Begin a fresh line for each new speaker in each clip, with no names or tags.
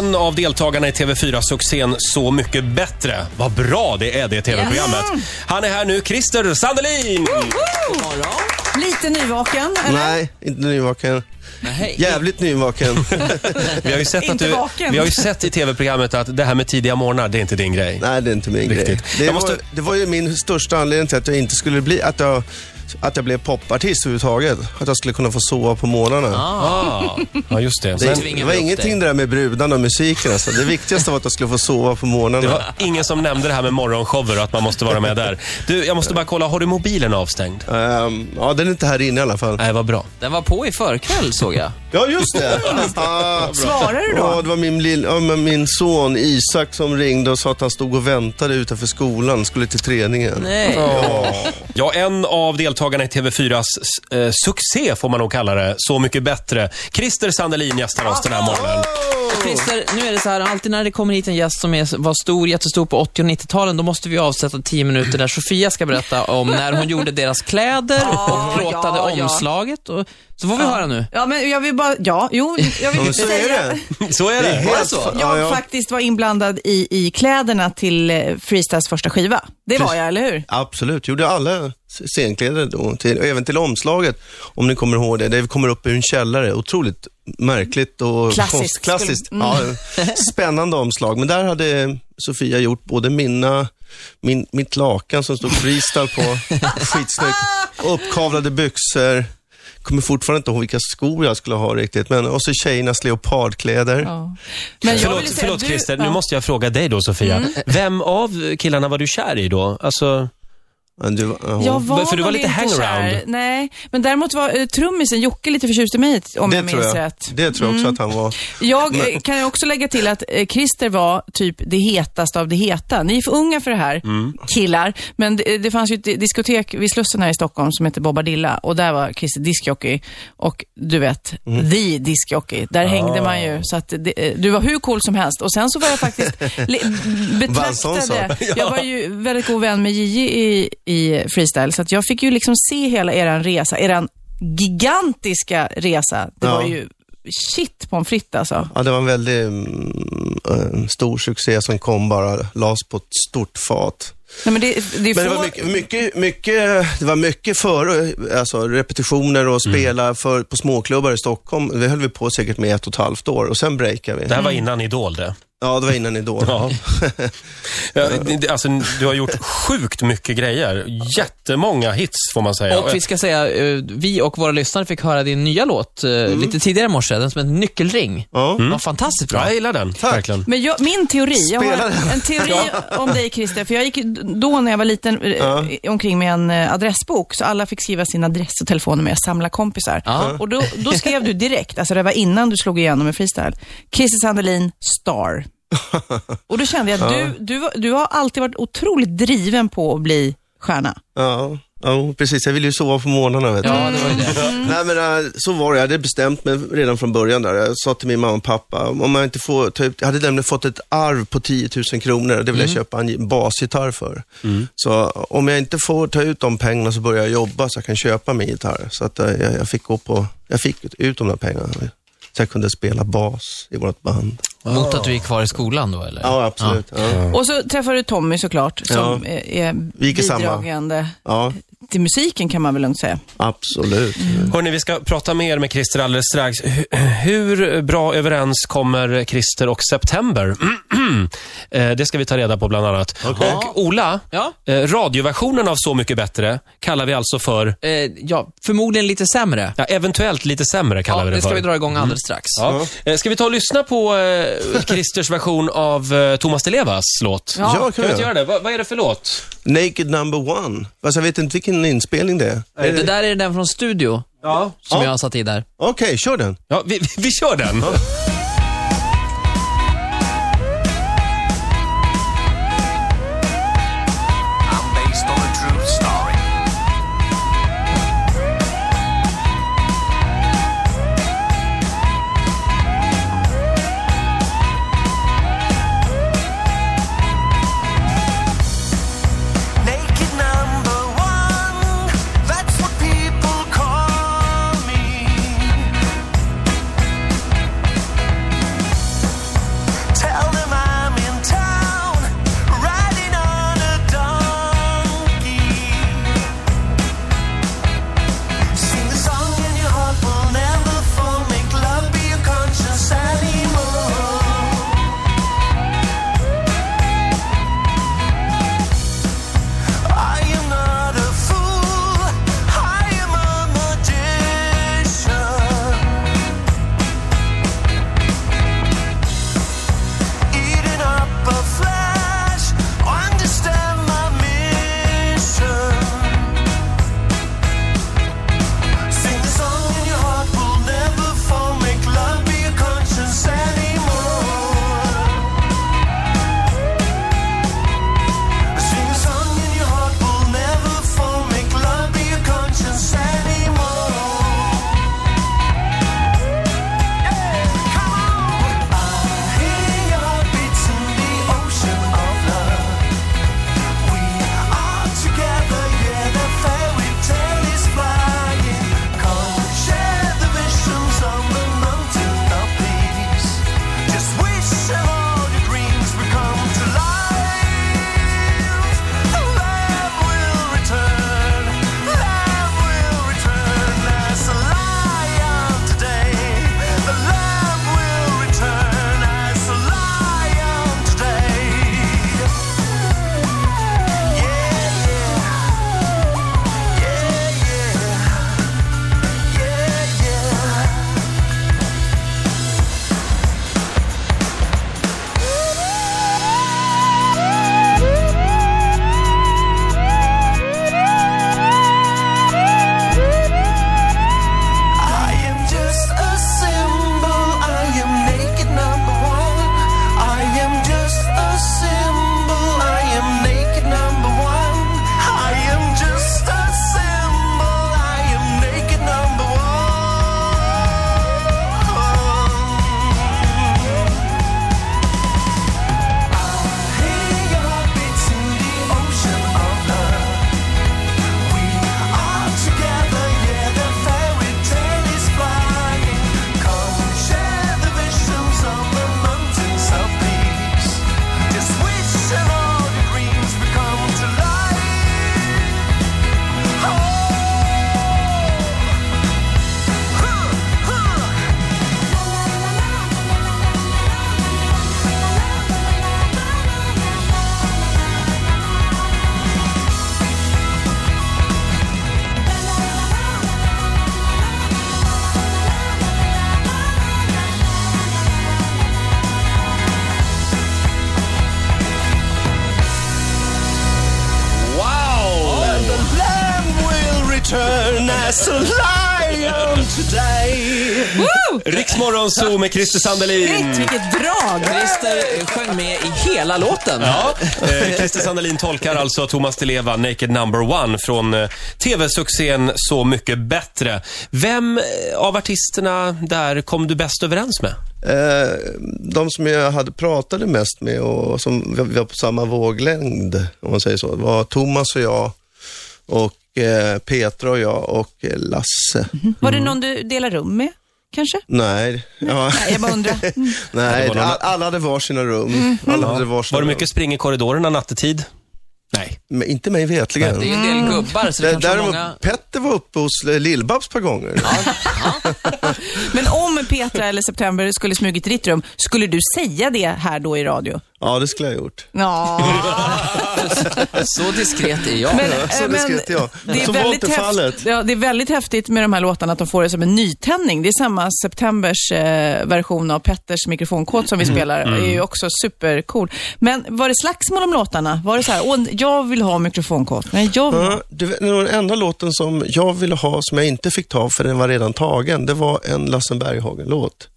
en av deltagarna i TV4-succén Så mycket bättre. Vad bra det är det TV-programmet. Han är här nu, Christer Sandelin!
Lite nyvaken, eller?
Nej, inte nyvaken.
Nej.
Jävligt nyvaken.
Vi har ju sett, att
Inte
du,
vaken.
vi har ju sett i TV-programmet att det här med tidiga morgnar, det är inte din grej.
Nej, det är inte min
Riktigt.
grej. Det,
Jag
var,
måste-
det var ju min största anledning till att jag inte skulle bli, att jag, att jag blev popartist överhuvudtaget. Att jag skulle kunna få sova på morgnarna.
Ah, ja, just det.
Det, det var ingenting det där med brudarna och musiken. Alltså. Det viktigaste var att jag skulle få sova på morgnarna.
det var ingen som nämnde det här med morgonshower och att man måste vara med där. Du, jag måste bara kolla, har du mobilen avstängd?
Ehm, ja, den är inte här inne i alla fall.
Nej, vad bra.
Den var på i förkväll såg jag.
Ja, just det. Ah,
Svarar du
Ja,
då?
det var min, lill, ja, min son Isak som ringde och sa att han stod och väntade utanför skolan, skulle till träningen.
Nej.
Ja, en av deltagarna i TV4s eh, succé, får man nog kalla det, Så mycket bättre. Christer Sandelin gästar oss den här morgonen.
Christer, nu är det så här, alltid när det kommer hit en gäst som är, var stor, jättestor på 80 och 90-talen, då måste vi avsätta 10 minuter där Sofia ska berätta om när hon gjorde deras kläder och plåtade
ja, ja.
omslaget. Och, så får vi höra nu.
Ja, men jag vill bara, ja, jo, jag vill
så är
säga...
det.
Så är det.
Det är helt
så?
Jag
ja, ja.
faktiskt var inblandad i, i kläderna till eh, Freestyles första skiva. Det var jag, eller hur?
Absolut, gjorde alla scenkläder då, till, även till omslaget, om ni kommer ihåg det. Det kommer upp ur en källare, otroligt märkligt och
Klassiskt,
klassiskt.
skulle-
Ja, spännande omslag. Men där hade Sofia gjort både mina, min, mitt lakan som stod freestyle på, skitsnyggt, och uppkavlade byxor. Kommer fortfarande inte ihåg vilka skor jag skulle ha riktigt, men och så tjejernas leopardkläder.
Ja. Men
Förlåt,
säga,
förlåt
du-
Christer, nu
ja.
måste jag fråga dig då Sofia. Vem av killarna var du kär i då? Alltså,
Men du, ja.
Jag var
För du var lite hangaround.
Nej, men däremot var uh, trummisen Jocke lite förtjust i mig, om
det
jag minns
jag.
rätt.
Det tror jag också att han var.
Jag eh, kan ju också lägga till att eh, Christer var typ det hetaste av det heta. Ni är för unga för det här,
Mm.
killar. Men det, det fanns ju ett diskotek vid Slussen här i Stockholm som heter Bobadilla och där var Christer diskjockey. Och du vet,
Mm.
the diskjockey. Där hängde man ju. Så att det, eh, du var hur cool som helst. Och sen så var jag faktiskt betraktade. Jag var ju väldigt god vän med Gigi i, i freestyle, så att jag fick ju liksom se hela eran resa, eran gigantiska resa. Det
Ja.
var ju shit på en fritt alltså.
Ja, det var en väldigt mm, en stor succé som kom bara, lades på ett stort fat.
Nej, men det, det
Men det var mycket, mycket, mycket, det var mycket före, alltså repetitioner och spela för, på småklubbar i Stockholm. Det höll vi på säkert med ett och ett halvt år och sen breakade vi.
det här var innan Idol det.
Ja, det var innan Idol.
Ja. Ja, alltså, du har gjort sjukt mycket grejer. Jättemånga hits får man säga.
Och vi ska säga, eh, vi och våra lyssnare fick höra din nya låt eh, lite tidigare i morse, den som heter Nyckelring.
Ja.
Den var fantastiskt
Ja,
bra.
jag gillar den. Verkligen.
Men jag, min teori, jag har en teori om dig Christer, för jag gick då när jag var liten eh, omkring med en adressbok, så alla fick skriva sin adress och telefonnummer, jag samlade kompisar.
Ja.
Och då, då skrev du direkt, alltså det var innan du slog igenom med freestyle, Christer Sandelin, star. Och då kände jag att du, du, du har alltid varit otroligt driven på att bli stjärna.
Ja, ja, precis. Jag ville ju sova på morgnarna. Vet du.
Ja, det var ju det.
Nej, men äh, så var det. Jag hade bestämt mig redan från början där. Jag sa till min mamma och pappa, om jag inte får ta ut, jag hade nämligen fått ett arv på 10 000 kronor. Det vill jag köpa en basgitarr för. Så om jag inte får ta ut de pengarna så börjar jag jobba så jag kan köpa min gitarr. Så att äh, jag, jag fick gå på, jag fick ut de där pengarna. Så jag kunde spela bas i vårt band.
Mot att du är kvar i skolan då, eller?
Ja, absolut. Ja.
Och så träffade du Tommy såklart, som
Ja.
är,
Vi gick i samma.
bidragande
ja,
till musiken kan man väl lugnt säga.
absolut.
Hörni, vi ska prata mer med Christer alldeles strax. Hu- Hur bra överens kommer Christer och September? Eh, det ska vi ta reda på bland annat. Och Ola,
Ja.
eh, radioversionen av Så mycket bättre kallar vi alltså för,
Eh, ja, förmodligen lite sämre.
ja, eventuellt lite sämre kallar
Ja,
vi det,
det ska
för.
vi dra igång alldeles strax.
Ja. Eh, Ska vi ta och lyssna på eh, Christers version av eh, Thomas Di Levas låt?
Ja,
Kan
kan
vi
göra.
göra det? Vad, vad är det för låt?
Naked number one. Fast jag vet inte vilken inspelning det är.
Det där är den från Studio,
Ja.
som
Ja.
jag har satt i där.
Okej, kör den.
Ja, vi, vi, vi kör den. Riksmorgon Zoo med Christer Sandelin.
Shit, vilket drag!
Christer sjöng med i hela låten.
Ja, eh, Christer Sandelin tolkar alltså Thomas Di Leva, Naked Number One, från eh, tv-succén Så mycket bättre. Vem eh, av artisterna där kom du bäst överens med?
Eh, de som jag hade pratade mest med och som vi var på samma våglängd, om man säger så, var Thomas och jag och Petra och jag och Lasse.
Var det någon du delar rum med, kanske?
Nej, ja,
Nej, jag bara undrar. Mm.
nej alla hade var sina rum. Alla hade var sina
Var det
rum.
mycket spring i korridorerna nattetid? Nej.
Men inte mig vetligen.
Det är ju en del gubbar, så det är
Däremot,
många...
Petter var uppe hos eh, Lill-Babs ett par gånger.
Men om Petra eller September skulle smugit i ditt rum, skulle du säga det här då i radio?
Ja, det skulle jag ha gjort.
Ja.
Så diskret är jag.
Men,
så
eh, men
diskret, ja.
det, är
Så var
väldigt
inte
häft-
fallet.
ja, det är väldigt häftigt med de här låtarna att de får det som en nytändning. Det är samma Septembers eh, version av Petters mikrofonkod som vi
Mm.
spelar. Det är ju också supercool. Men var det slagsmål om låtarna? Var det så här, Åh, jag vill ha mikrofonkod. Nej, jag vill.
Ja, var den enda låten som jag ville ha som jag inte fick ta för den var redan tagen. Det var en Lasse Berghagen-låt.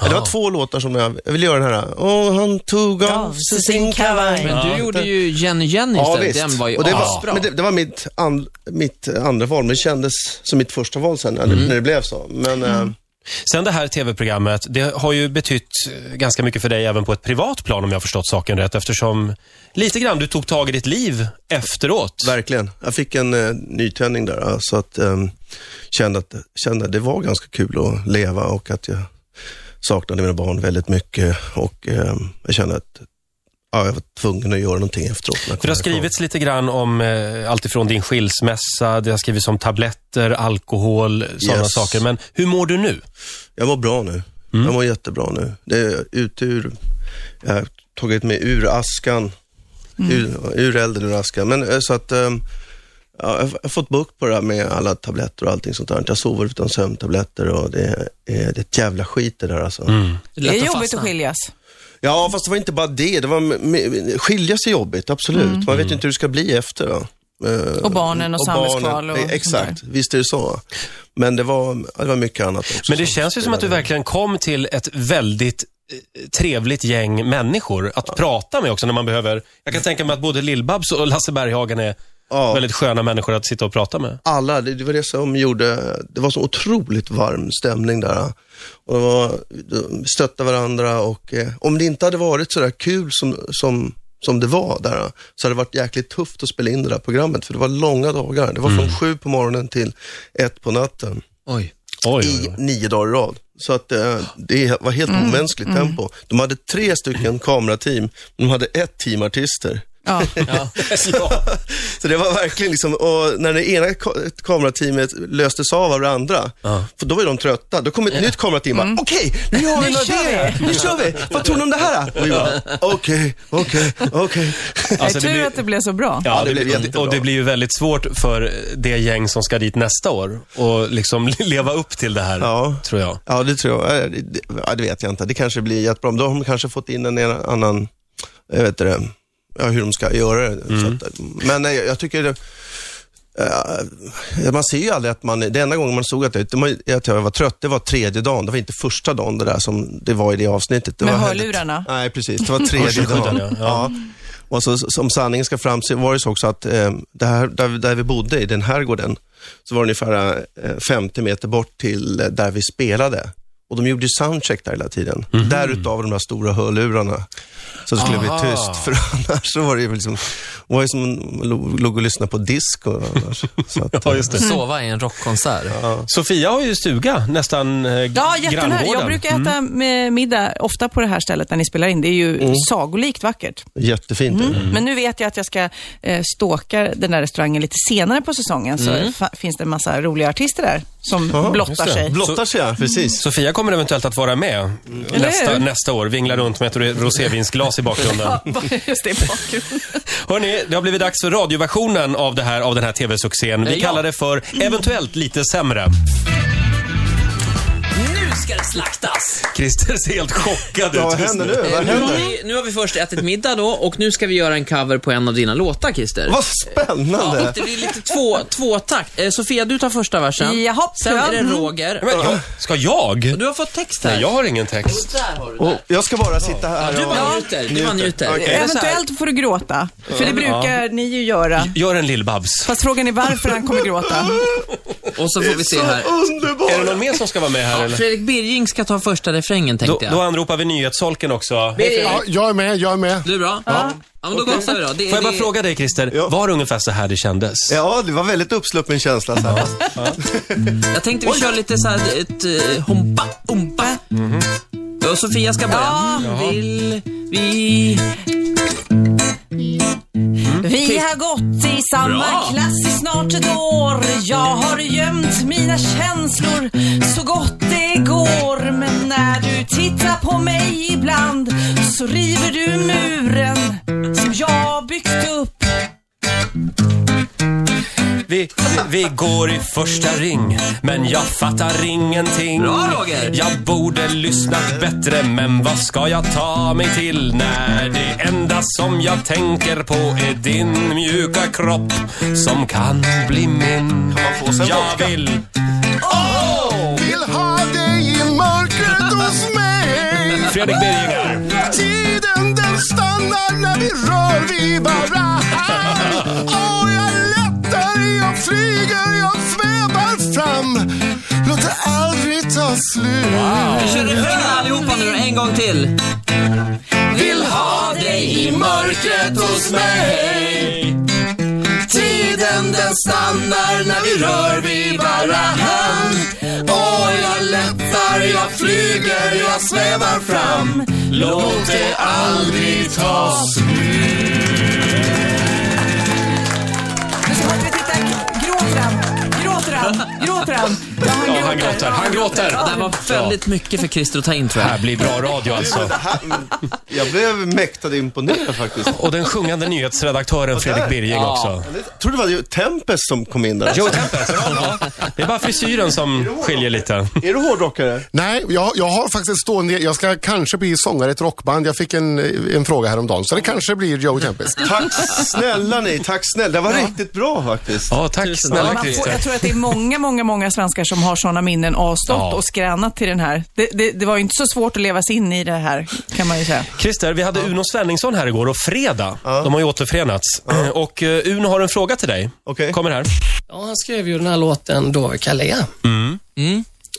Ja, Det var två låtar som jag, jag ville göra den här. Och han tog av sig sin kavaj.
Men du gjorde ju Jenny Jenny
Ja,
istället.
visst.
Den var ju
och det, var,
asbra.
men det, det var mitt, and, mitt andra val, men det kändes som mitt första val sen när, när det blev så. Men eh,
Sen det här tv-programmet, det har ju betytt eh, ganska mycket för dig även på ett privat plan om jag har förstått saken rätt eftersom lite grann du tog tag i ditt liv efteråt.
verkligen, jag fick en eh, nytändning där. Så att eh, kände att kände att det var ganska kul att leva och att jag saknade mina barn väldigt mycket. Och eh, jag kände att ja, jag var tvungen att göra någonting efteråt.
För det har skrivits lite grann om eh, allt ifrån din skilsmässa, det har skrivits om tabletter, alkohol, sådana
Yes.
saker. Men hur mår du nu?
Jag mår bra nu. Jag mår jättebra nu. Det är ut ur, jag har tagit mig ur askan, ur, ur elden ur askan. Men eh, så att, ehm, ja, jag har fått bukt på det här med alla tabletter och allting sånt där. Jag sover utan sömntabletter och det är, det är ett jävla skit det där alltså.
Det är
lätt att
jobbigt att skiljas.
Ja, fast det var inte bara det. det var, skilja sig jobbigt, absolut. Man vet ju inte hur det ska bli efter. Då. Eh,
Och barnen och samhällskval
barnen.
och
Eh, Exakt, visst är det så. Men det var, det var mycket annat också.
Men det
som
känns ju som att du verkligen kom till ett väldigt eh, trevligt gäng människor att prata med också när man behöver. Jag kan tänka mig att både Lill-Babs och Lasse Berghagen är
Ja.
väldigt sköna människor att sitta och prata med.
alla, det, det var det som gjorde, det var så otroligt varm stämning där. Och det var, de stöttade varandra och eh, om det inte hade varit så där kul som, som, som det var där, så hade det varit jäkligt tufft att spela in det där programmet, för det var långa dagar. Det var från sju på morgonen till ett på natten
Oj.
Oj,
i nio dagar i rad. Så att eh, det var helt omänskligt tempo. De hade tre stycken kamerateam, de hade ett team artister.
Ja.
Så det var verkligen liksom, och när det ena ka- kamerateamet löstes av av det andra, för då var de trötta. Då kom ett nytt kamerateam och bara, okej, nu har vi
kör
idéer. Nu kör vi. Vad tror ni om det här? Och vi bara, okej, okej, okej.
Det
Alltså,
tur att det blev så bra.
Ja,
det
det
blev jättebra.
och det blir ju väldigt svårt för det gäng som ska dit nästa år och liksom leva upp till det här,
Ja.
tror jag.
Ja, det tror jag. Det, ja, det vet jag inte. Det kanske blir jättebra. Då har de kanske fått in en annan, jag vet inte, det, ja, hur de ska göra det. Så att, men nej, jag tycker det, eh, man ser ju aldrig att man, det enda gången man såg att, det, det var- att jag var trött, det var tredje dagen. Det var inte första dagen det där som det var i det avsnittet. Det
Med
var
hörlurarna?
Nej, precis. Det var tredje dagen.
ja.
Ja. Och så, som sanningen ska fram så var det så också att eh, det här, där, där vi bodde, i den herrgården, så var det ungefär eh, 50 meter bort till eh, där vi spelade. Och de gjorde ju soundcheck där hela tiden. Därutav de där stora hörlurarna. Så det skulle
Aha.
bli tyst. För annars så var det ju liksom, det var ju som att låg och lyssnade på disco. Annars. Så att,
Ja, just det.
Sova i en rockkonsert.
Sofia har ju stuga nästan eh,
Ja, jättenära. Jag brukar äta med middag ofta på det här stället där ni spelar in. Det är ju sagolikt vackert.
Jättefint. det.
Men nu vet jag att jag ska eh, stalka den där restaurangen lite senare på säsongen. Så fa- finns det en massa roliga artister där som blottar
just det.
sig.
Blottar sig, ja. Precis.
Sofia kommer eventuellt att vara med
Eller
nästa, nästa år. Vingla runt med ett rosévinsglas i bakgrunden.
Ja, just det, i bakgrunden.
Hörni, det har blivit dags för radioversionen av, det här, av den här tv-succén. Vi
Ja.
kallar det för eventuellt lite sämre.
Nu
ska det slaktas.
Christer ser helt chockad ut
Ja, vad
just
händer nu?
Eh,
Vad
Nu har,
händer?
vi, nu har vi först ätit middag då och nu ska vi göra en cover på en av dina låtar, Christer.
Vad
Ja,
spännande!
det blir lite två, tvåtakt. Eh, Sofia, du tar första versen.
Jaha,
Sen är det
mm.
Roger.
Men, jag, ska jag?
Du har fått text här.
Nej, jag har ingen text.
Där har du
Och
det.
jag ska bara sitta här
Du
och...
bara njuter. Du bara njuter.
Okej.
Eventuellt får du gråta, för det brukar ni ju göra.
Gör en Lill-Babs.
Fast frågan är varför han kommer gråta.
Och så får vi se här.
Underbart!
Är det någon mer som ska vara med här eller?
Fredrik Birging ska ta första refrängen,
Då,
tänkte jag.
då anropar vi nyhetssolken också.
Birging,
Ja, jag är med, jag är med.
du är bra? Ja. ja men då gasar vi då. Det,
Får jag bara
det-
fråga dig Christer,
Ja.
var det ungefär så här det kändes?
Ja, det var väldigt uppsluppen känsla. Så här.
Jag tänkte vi kör lite så här ett uh, hompa, ompa. Och Sofia ska börja. Vill vi...
Vi har gått i samma
Bra.
klass i snart ett år. Jag har gömt mina känslor så gott det går. Men när du tittar på mig ibland så river du muren som jag byggt upp.
Vi, vi går i första ring, men jag fattar ingenting.
Bra, Roger.
Jag borde lyssnat bättre, men vad ska jag ta mig till när det enda som jag tänker på är din mjuka kropp som kan bli min. Jag
vodka?
vill...
Vill ha dig i mörkret hos mig.
Fredrik Birginger.
Tiden den stannar när vi rör vid varann. Slut.
Vi kör refrängen allihopa nu en gång till. Vill ha dig i mörkret hos mig. Tiden den stannar när vi rör vid varann. Och jag lättar, jag flyger, jag svävar fram. Låt det aldrig ta
Nu han Ja, han
gråter. Han gråter.
Det här var väldigt mycket för Christer att ta in tror
Det här
jag.
blir bra radio alltså.
Det jag blev mäktat imponerad faktiskt.
Och den sjungande nyhetsredaktören Fredrik. Birging
Ja.
också.
Jag trodde det var Tempest som kom in där.
Joe Tempest. Ja, det är bara frisyren som skiljer lite.
Är du hårdrockare?
Nej, jag, jag har faktiskt stående... Jag ska kanske bli sångare i ett rockband. Jag fick en, en fråga häromdagen, så det kanske blir Joe Tempest.
Tack snälla ni, tack snälla. Det var riktigt bra faktiskt.
Ja, tack
Tusen
snälla Christer.
jag tror att det är många, många, många svenskar som har sådana minnen och har stått
Ja.
och skränat till den här. Det, det, det var ju inte så svårt att leva sig in i det här, kan man ju säga.
Christer, vi hade Uno Svenningsson här igår och Fredag. De har ju återförenats. Och eh, Uno har en fråga till dig.
Okej.
Kommer här.
Ja, han skrev ju den här låten då, Calais.
Mm.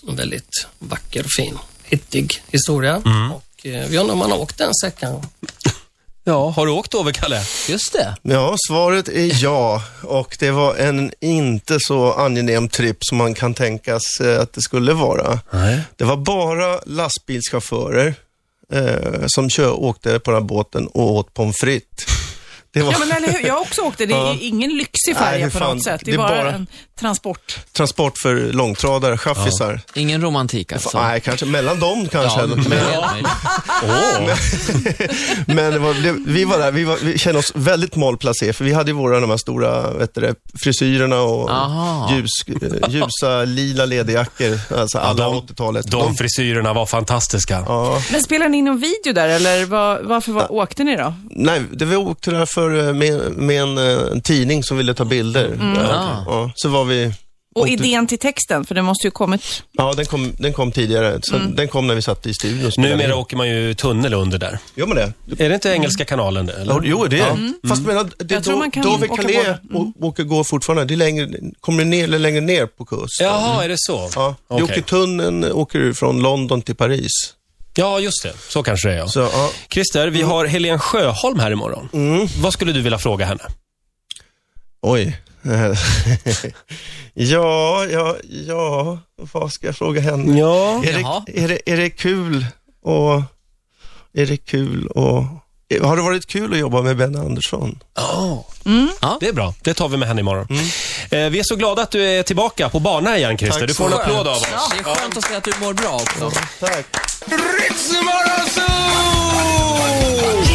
En väldigt vacker och fin, hittig historia.
Mm.
Och eh, vi undrar om han har åkt den säcken.
Ja, har du åkt över Kalle?
Just det.
Ja, svaret är ja. Och det var en inte så angenäm tripp som man kan tänkas eh, att det skulle vara.
Nej.
Det var bara lastbilschaufförer eh, som kör, åkte på den här båten och åt pommes frites. Det var
Ja, men eller hur? Jag har också åkt det. Det är
Ja.
ingen lyxig färja på något sätt. Det
Det
är
är
bara,
bara-
en transport.
transport för långtradare, chaffisar.
Ingen romantik alltså.
Nej, kanske mellan dem kanske.
Ja,
men,
Åh,
men det var, det, vi var där, vi, var, vi kände oss väldigt malplacé för vi hade ju våra de här stora vet du, det, frisyrerna och
Aha.
ljus, eh, ljusa lila läderjackor, alltså alla
de-
80-talet.
de frisyrerna var fantastiska.
ja,
Men spelar ni in någon video där eller var, varför var, åkte ni då?
nej, det vi åkte där för, eh, med, med en, eh, en tidning som ville ta bilder.
Mm.
Ja, ja, så var vi,
Och idén till texten, för det måste ju kommit...
ja den kom, den kom tidigare. Så
Mm.
Den kom när vi satt i studion och
Numera
in.
åker man ju tunnel under där.
Gör man det?
Är det inte Engelska kanalen? Eller?
Jo, det är det. Fast menar, det,
Mm. Jag tror
då,
man kan
Dover
åka
Calais.
Mm.
å- åker, går fortfarande. Det är längre, kommer ner eller längre ner på kusten.
Jaha, är det så?
Ja. Jokitunneln åker du från London till Paris.
Ja, just det. Så kanske det är, ja.
Så, ja.
Christer, vi har Helen Sjöholm här imorgon.
Mm.
Vad skulle du vilja fråga henne?
Oj. ja, ja, ja, vad ska jag fråga henne?
Ja.
Är
Jaha.
det, är, det, är det kul och är det kul och har det varit kul att jobba med Ben Andersson?
Ja.
Ja.
Det är bra. Det tar vi med henne imorgon. Eh, vi är så glada att du är tillbaka på bana igen, Christer.
Tack
Du får en applåd av oss.
Det är skönt att se att du mår bra också.
Tack.
Ritzmorgonzoo!